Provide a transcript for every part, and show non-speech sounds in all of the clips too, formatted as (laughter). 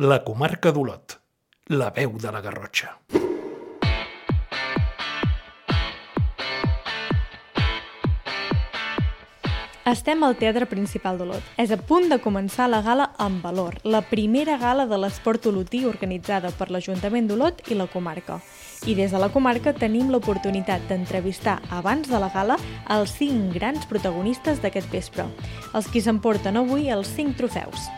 La comarca d'Olot. La veu de la Garrotxa. Estem al Teatre Principal d'Olot. És a punt de començar la gala amb valor, la primera gala de l'esport olotí organitzada per l'Ajuntament d'Olot i la comarca. I des de la comarca tenim l'oportunitat d'entrevistar abans de la gala els cinc grans protagonistes d'aquest vespre, els qui s'emporten avui els cinc trofeus.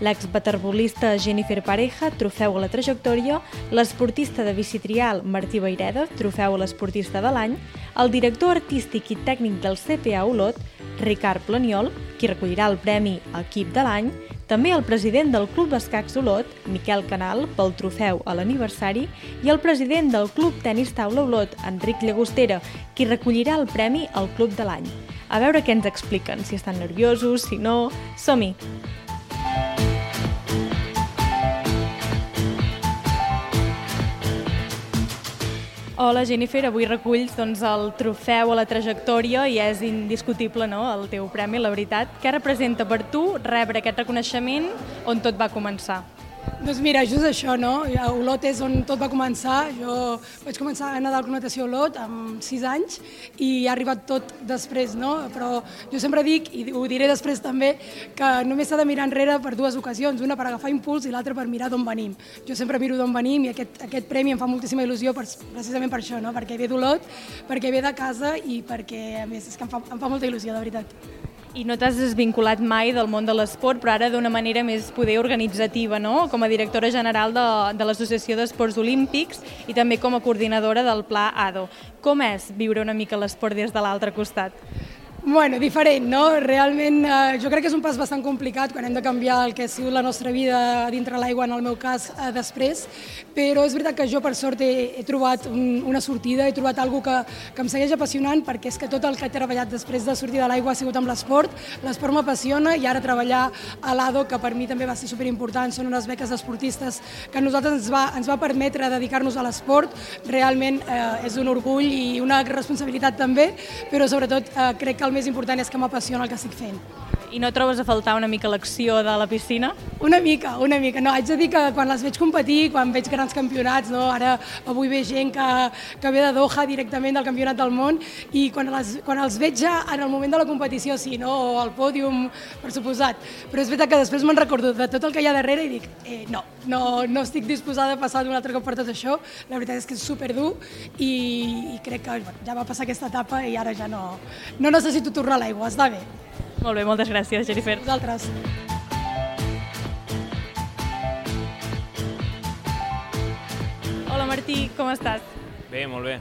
L'ex-waterbolista Jennifer Pareja, trofeu a la trajectòria, l'esportista de bicitrial Martí Baireda, trofeu a l'esportista de l'any, el director artístic i tècnic del CPA Olot, Ricard Planiol, qui recollirà el premi Equip de l'any, també el president del Club Escacs Olot, Miquel Canal, pel trofeu a l'aniversari, i el president del Club Tenis Taula Olot, Enric Llagostera, qui recollirà el premi al Club de l'any. A veure què ens expliquen, si estan nerviosos, si no... Som-hi! Hola Jennifer, avui reculls doncs, el trofeu a la trajectòria i és indiscutible no? el teu premi, la veritat. Què representa per tu rebre aquest reconeixement on tot va començar? Doncs mira, just això, no? A Olot és on tot va començar. Jo vaig començar a anar Club Natació Olot amb 6 anys i ha arribat tot després, no? Però jo sempre dic, i ho diré després també, que només s'ha de mirar enrere per dues ocasions, una per agafar impuls i l'altra per mirar d'on venim. Jo sempre miro d'on venim i aquest, aquest premi em fa moltíssima il·lusió per, precisament per això, no? perquè ve d'Olot, perquè ve de casa i perquè, a més, és que em fa, em fa molta il·lusió, de veritat. I no t'has desvinculat mai del món de l'esport, però ara d'una manera més poder organitzativa, no? com a directora general de, de l'Associació d'Esports Olímpics i també com a coordinadora del Pla ADO. Com és viure una mica l'esport des de l'altre costat? Bueno, diferent, no? Realment eh, jo crec que és un pas bastant complicat quan hem de canviar el que ha sigut la nostra vida dintre l'aigua, en el meu cas, eh, després, però és veritat que jo per sort he, he trobat un, una sortida, he trobat alguna que, que em segueix apassionant perquè és que tot el que he treballat després de sortir de l'aigua ha sigut amb l'esport, l'esport m'apassiona i ara treballar a l'ADO, que per mi també va ser superimportant, són unes beques d'esportistes que a nosaltres ens va, ens va permetre dedicar-nos a l'esport, realment eh, és un orgull i una responsabilitat també, però sobretot eh, crec que el més important és que m'apassiona el que estic fent. I no trobes a faltar una mica l'acció de la piscina? Una mica, una mica. No, haig de dir que quan les veig competir, quan veig grans campionats, no? ara avui ve gent que, que ve de Doha directament del campionat del món i quan, les, quan els veig ja en el moment de la competició, sí, no? o al pòdium, per suposat. Però és veritat que després me'n recordo de tot el que hi ha darrere i dic, eh, no, no, no estic disposada a passar d'un altre cop per tot això. La veritat és que és superdur i, i crec que bueno, ja va passar aquesta etapa i ara ja no, no necessito tornar a l'aigua, està bé. Molt bé, moltes gràcies, Jennifer. Vosaltres. Hola Martí, com estàs? Bé, molt bé.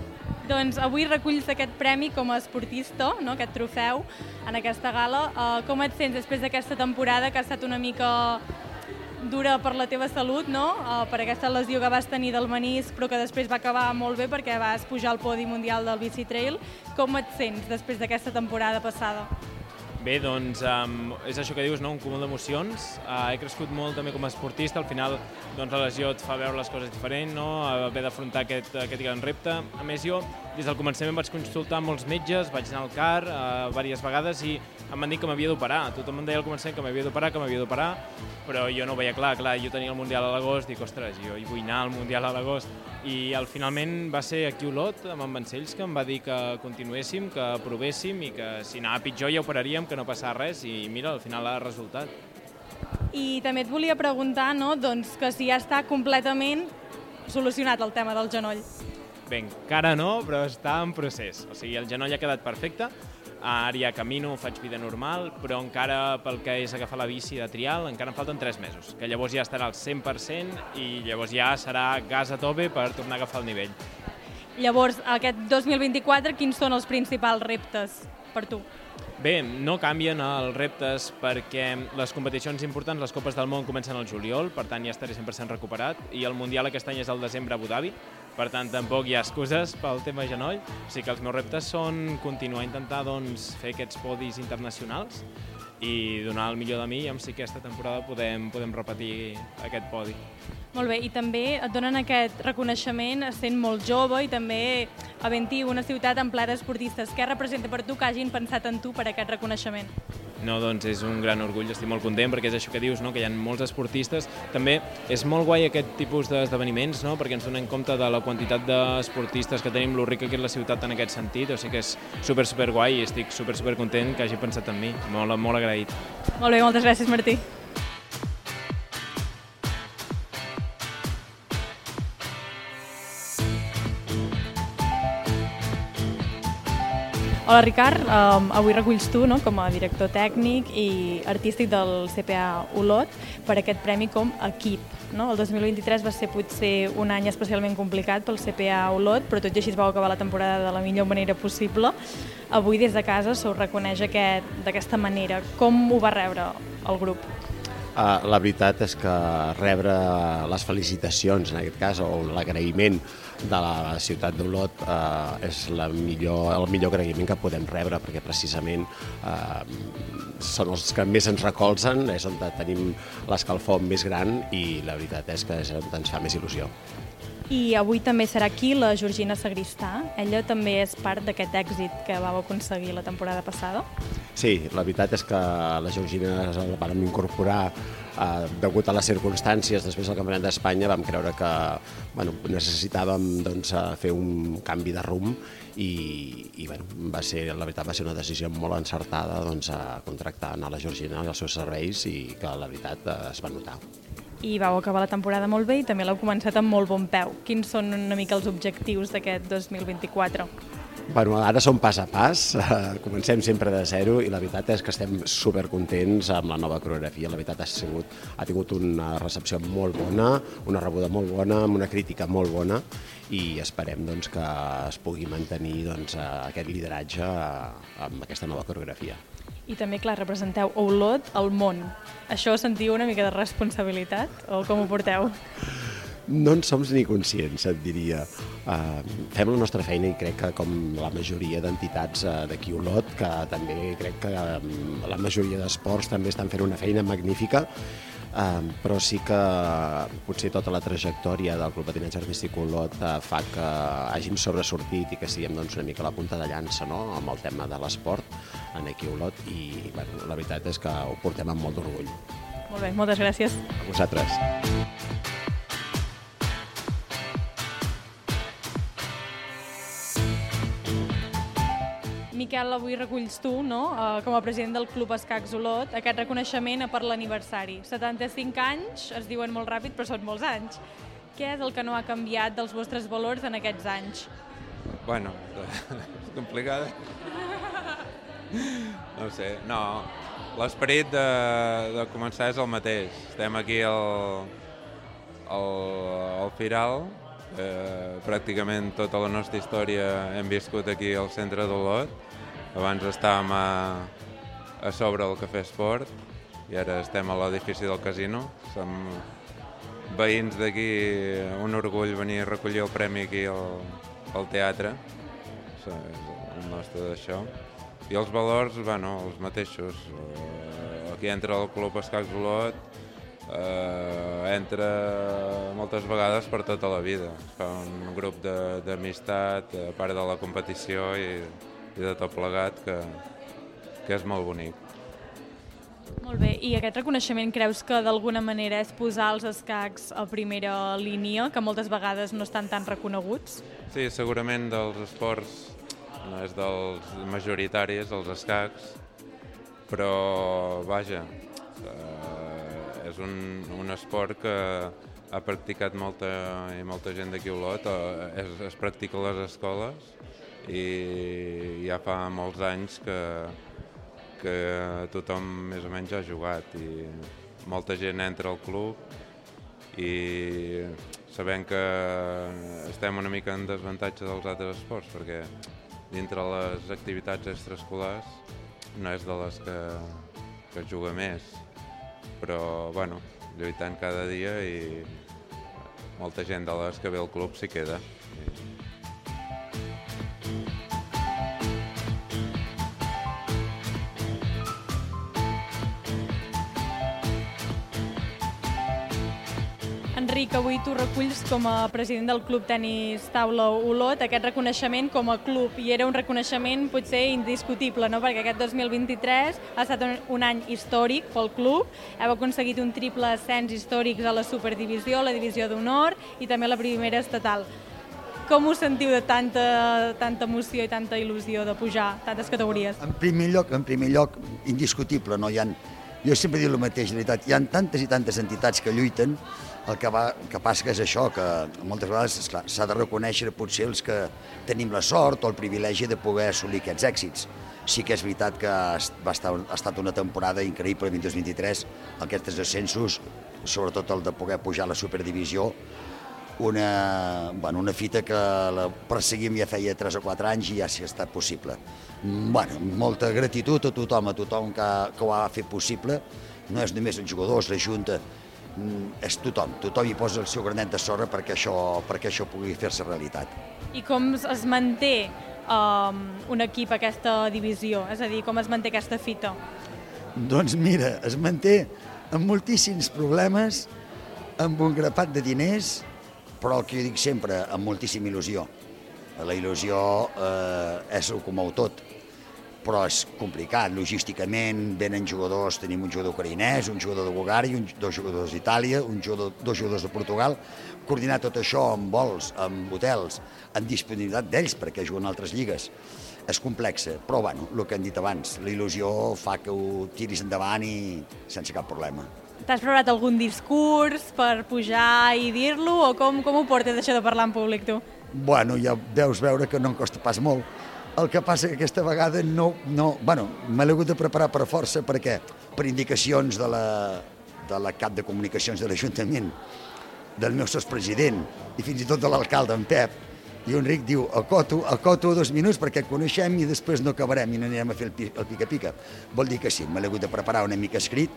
Doncs avui reculls aquest premi com a esportista, no? aquest trofeu, en aquesta gala. Uh, com et sents després d'aquesta temporada que ha estat una mica dura per la teva salut, no? Uh, per aquesta lesió que vas tenir del menisc, però que després va acabar molt bé perquè vas pujar al podi mundial del bici trail. Com et sents després d'aquesta temporada passada? Bé, doncs um, és això que dius, no? un cúmul d'emocions. Uh, he crescut molt també com a esportista, al final doncs, la lesió et fa veure les coses diferent, no? haver d'afrontar aquest, aquest gran repte. A més, jo des del començament vaig consultar molts metges, vaig anar al CAR uh, diverses vegades i em van dir que m'havia d'operar. Tothom em deia al començament que m'havia d'operar, que m'havia d'operar, però jo no ho veia clar. Clar, jo tenia el Mundial a l'agost, dic, ostres, jo hi vull anar al Mundial a l'agost. I al finalment va ser aquí Olot, amb en Vancells, que em va dir que continuéssim, que provéssim i que si anava pitjor ja operaríem, que no passava res i mira, al final ha resultat. I també et volia preguntar no, doncs, que si ja està completament solucionat el tema del genoll. Bé, encara no, però està en procés. O sigui, el genoll ha quedat perfecte, ara ja camino, faig vida normal, però encara pel que és agafar la bici de trial, encara em falten 3 mesos, que llavors ja estarà al 100% i llavors ja serà gas a tope per tornar a agafar el nivell. Llavors, aquest 2024, quins són els principals reptes per tu? Bé, no canvien els reptes perquè les competicions importants, les Copes del Món, comencen al juliol, per tant ja estaré 100% recuperat, i el Mundial aquest any és al desembre a Abu Dhabi, per tant tampoc hi ha excuses pel tema genoll, o sigui que els meus reptes són continuar a intentar doncs, fer aquests podis internacionals i donar el millor de mi i si aquesta temporada podem, podem repetir aquest podi. Molt bé, i també et donen aquest reconeixement sent molt jove i també havent-hi una ciutat en ple d'esportistes. Què representa per tu que hagin pensat en tu per aquest reconeixement? No, doncs és un gran orgull, estic molt content perquè és això que dius, no? que hi ha molts esportistes. També és molt guai aquest tipus d'esdeveniments no? perquè ens donem compte de la quantitat d'esportistes que tenim, lo rica que és la ciutat en aquest sentit, o sigui que és super, super guai i estic super, super content que hagi pensat en mi, molt, molt agraït. Molt bé, moltes gràcies Martí. Hola Ricard, um, avui reculls tu no, com a director tècnic i artístic del CPA Olot per aquest premi com equip. No? El 2023 va ser potser un any especialment complicat pel CPA Olot, però tot i així es vau acabar la temporada de la millor manera possible. Avui des de casa s'ho reconeix d'aquesta aquest, manera. Com ho va rebre el grup? Uh, la veritat és que rebre les felicitacions, en aquest cas, o l'agraïment de la ciutat d'Olot uh, és la millor, el millor agraïment que podem rebre, perquè precisament uh, són els que més ens recolzen, és on tenim l'escalfor més gran i la veritat és que és on ens fa més il·lusió. I avui també serà aquí la Georgina Sagristà. Ella també és part d'aquest èxit que vau aconseguir la temporada passada. Sí, la veritat és que la Georgina la vam incorporar eh, degut a les circumstàncies després del Campionat d'Espanya vam creure que bueno, necessitàvem doncs, fer un canvi de rumb i, i bueno, va ser, la veritat va ser una decisió molt encertada doncs, a contractar a la Georgina i els seus serveis i que la veritat eh, es va notar i vau acabar la temporada molt bé i també l'heu començat amb molt bon peu. Quins són una mica els objectius d'aquest 2024? Bueno, ara som pas a pas, comencem sempre de zero i la veritat és que estem supercontents amb la nova coreografia. La veritat ha, sigut, ha tingut una recepció molt bona, una rebuda molt bona, amb una crítica molt bona i esperem doncs, que es pugui mantenir doncs, aquest lideratge amb aquesta nova coreografia. I també, clar, representeu Olot al món. Això sentiu una mica de responsabilitat o com ho porteu? No en som ni conscients, et diria. Uh, fem la nostra feina i crec que com la majoria d'entitats uh, d'aquí Olot, que també crec que um, la majoria d'esports també estan fent una feina magnífica, Uh, però sí que potser tota la trajectòria del Club Patinatge Artístic Olot uh, fa que hàgim sobresortit i que siguem doncs, una mica la punta de llança no? amb el tema de l'esport en aquí Olot i bueno, la veritat és que ho portem amb molt d'orgull. Molt bé, moltes gràcies. A vosaltres. Miquel, avui reculls tu, no? Uh, com a president del Club Escacs Olot, aquest reconeixement per l'aniversari. 75 anys, es diuen molt ràpid, però són molts anys. Què és el que no ha canviat dels vostres valors en aquests anys? Bueno, (laughs) és complicat. No sé, no. L'esperit de, de començar és el mateix. Estem aquí al, al, al Firal, eh, pràcticament tota la nostra història hem viscut aquí al centre d'Olot abans estàvem a, a sobre el Cafè Esport i ara estem a l'edifici del casino. Som veïns d'aquí, un orgull venir a recollir el premi aquí al, al teatre. És el nostre d'això. I els valors, bueno, els mateixos. Eh, aquí entra el Club Escacs Olot, eh, entra moltes vegades per tota la vida. Fa un grup d'amistat, a part de la competició i i de tot plegat que, que és molt bonic. Molt bé, i aquest reconeixement creus que d'alguna manera és posar els escacs a primera línia, que moltes vegades no estan tan reconeguts? Sí, segurament dels esports no és dels majoritaris, els escacs, però vaja, eh, és un, un esport que ha practicat molta, i molta gent d'aquí a Olot, eh, es, es practica a les escoles i ja fa molts anys que, que tothom més o menys ha jugat i molta gent entra al club i sabem que estem una mica en desavantatge dels altres esports perquè dintre les activitats extraescolars no és de les que, que juga més però bueno, lluitant cada dia i molta gent de les que ve al club s'hi queda. Enric, avui tu reculls com a president del Club Tenis Taula Olot aquest reconeixement com a club i era un reconeixement potser indiscutible, no? perquè aquest 2023 ha estat un, un any històric pel club, heu aconseguit un triple ascens històrics a la superdivisió, la divisió d'honor i també a la primera estatal. Com us sentiu de tanta, tanta emoció i tanta il·lusió de pujar tantes categories? En primer lloc, en primer lloc, indiscutible, no hi ha... Jo sempre dic el mateix, la veritat, hi ha tantes i tantes entitats que lluiten, el que, va, que passa que és això, que moltes vegades s'ha de reconèixer potser els que tenim la sort o el privilegi de poder assolir aquests èxits. Sí que és veritat que va estar, ha estat una temporada increïble, el 2023, aquests ascensos, sobretot el de poder pujar a la superdivisió, una, bueno, una fita que la perseguim ja feia 3 o 4 anys i ja s'hi ha estat possible. Bueno, molta gratitud a tothom, a tothom que, que ho ha fet possible. No és només els jugadors, la Junta, mm, és tothom. Tothom hi posa el seu granet de sorra perquè això, perquè això pugui fer-se realitat. I com es manté um, un equip aquesta divisió? És a dir, com es manté aquesta fita? Doncs mira, es manté amb moltíssims problemes, amb un grapat de diners, però el que jo dic sempre, amb moltíssima il·lusió. La il·lusió eh, és el que mou tot, però és complicat, logísticament, venen jugadors, tenim un jugador ucraïnès, un jugador de Bulgària, un, dos jugadors d'Itàlia, un jugador, dos jugadors de Portugal, coordinar tot això amb vols, amb hotels, amb disponibilitat d'ells perquè juguen a altres lligues, és complexa, però bueno, el que hem dit abans, la il·lusió fa que ho tiris endavant i sense cap problema. T'has preparat algun discurs per pujar i dir-lo o com, com ho portes això de parlar en públic tu? Bueno, ja deus veure que no em costa pas molt. El que passa que aquesta vegada no... no bueno, me l'he hagut de preparar per força perquè per indicacions de la, de la cap de comunicacions de l'Ajuntament, del meu sotspresident i fins i tot de l'alcalde, en Pep, i un ric diu, acoto, acoto dos minuts perquè coneixem i després no acabarem i no anirem a fer el pica-pica. Vol dir que sí, me l'he hagut de preparar una mica escrit,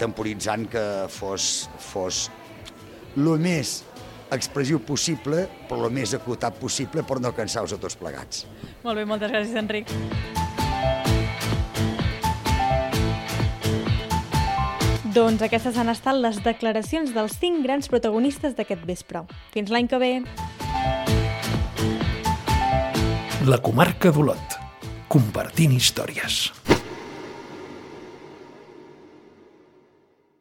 temporitzant que fos, fos el més expressiu possible, però el més acotat possible per no cansar-vos a tots plegats. Molt bé, moltes gràcies, Enric. Doncs aquestes han estat les declaracions dels cinc grans protagonistes d'aquest vespre. Fins l'any que ve. La comarca d'Olot. Compartint històries.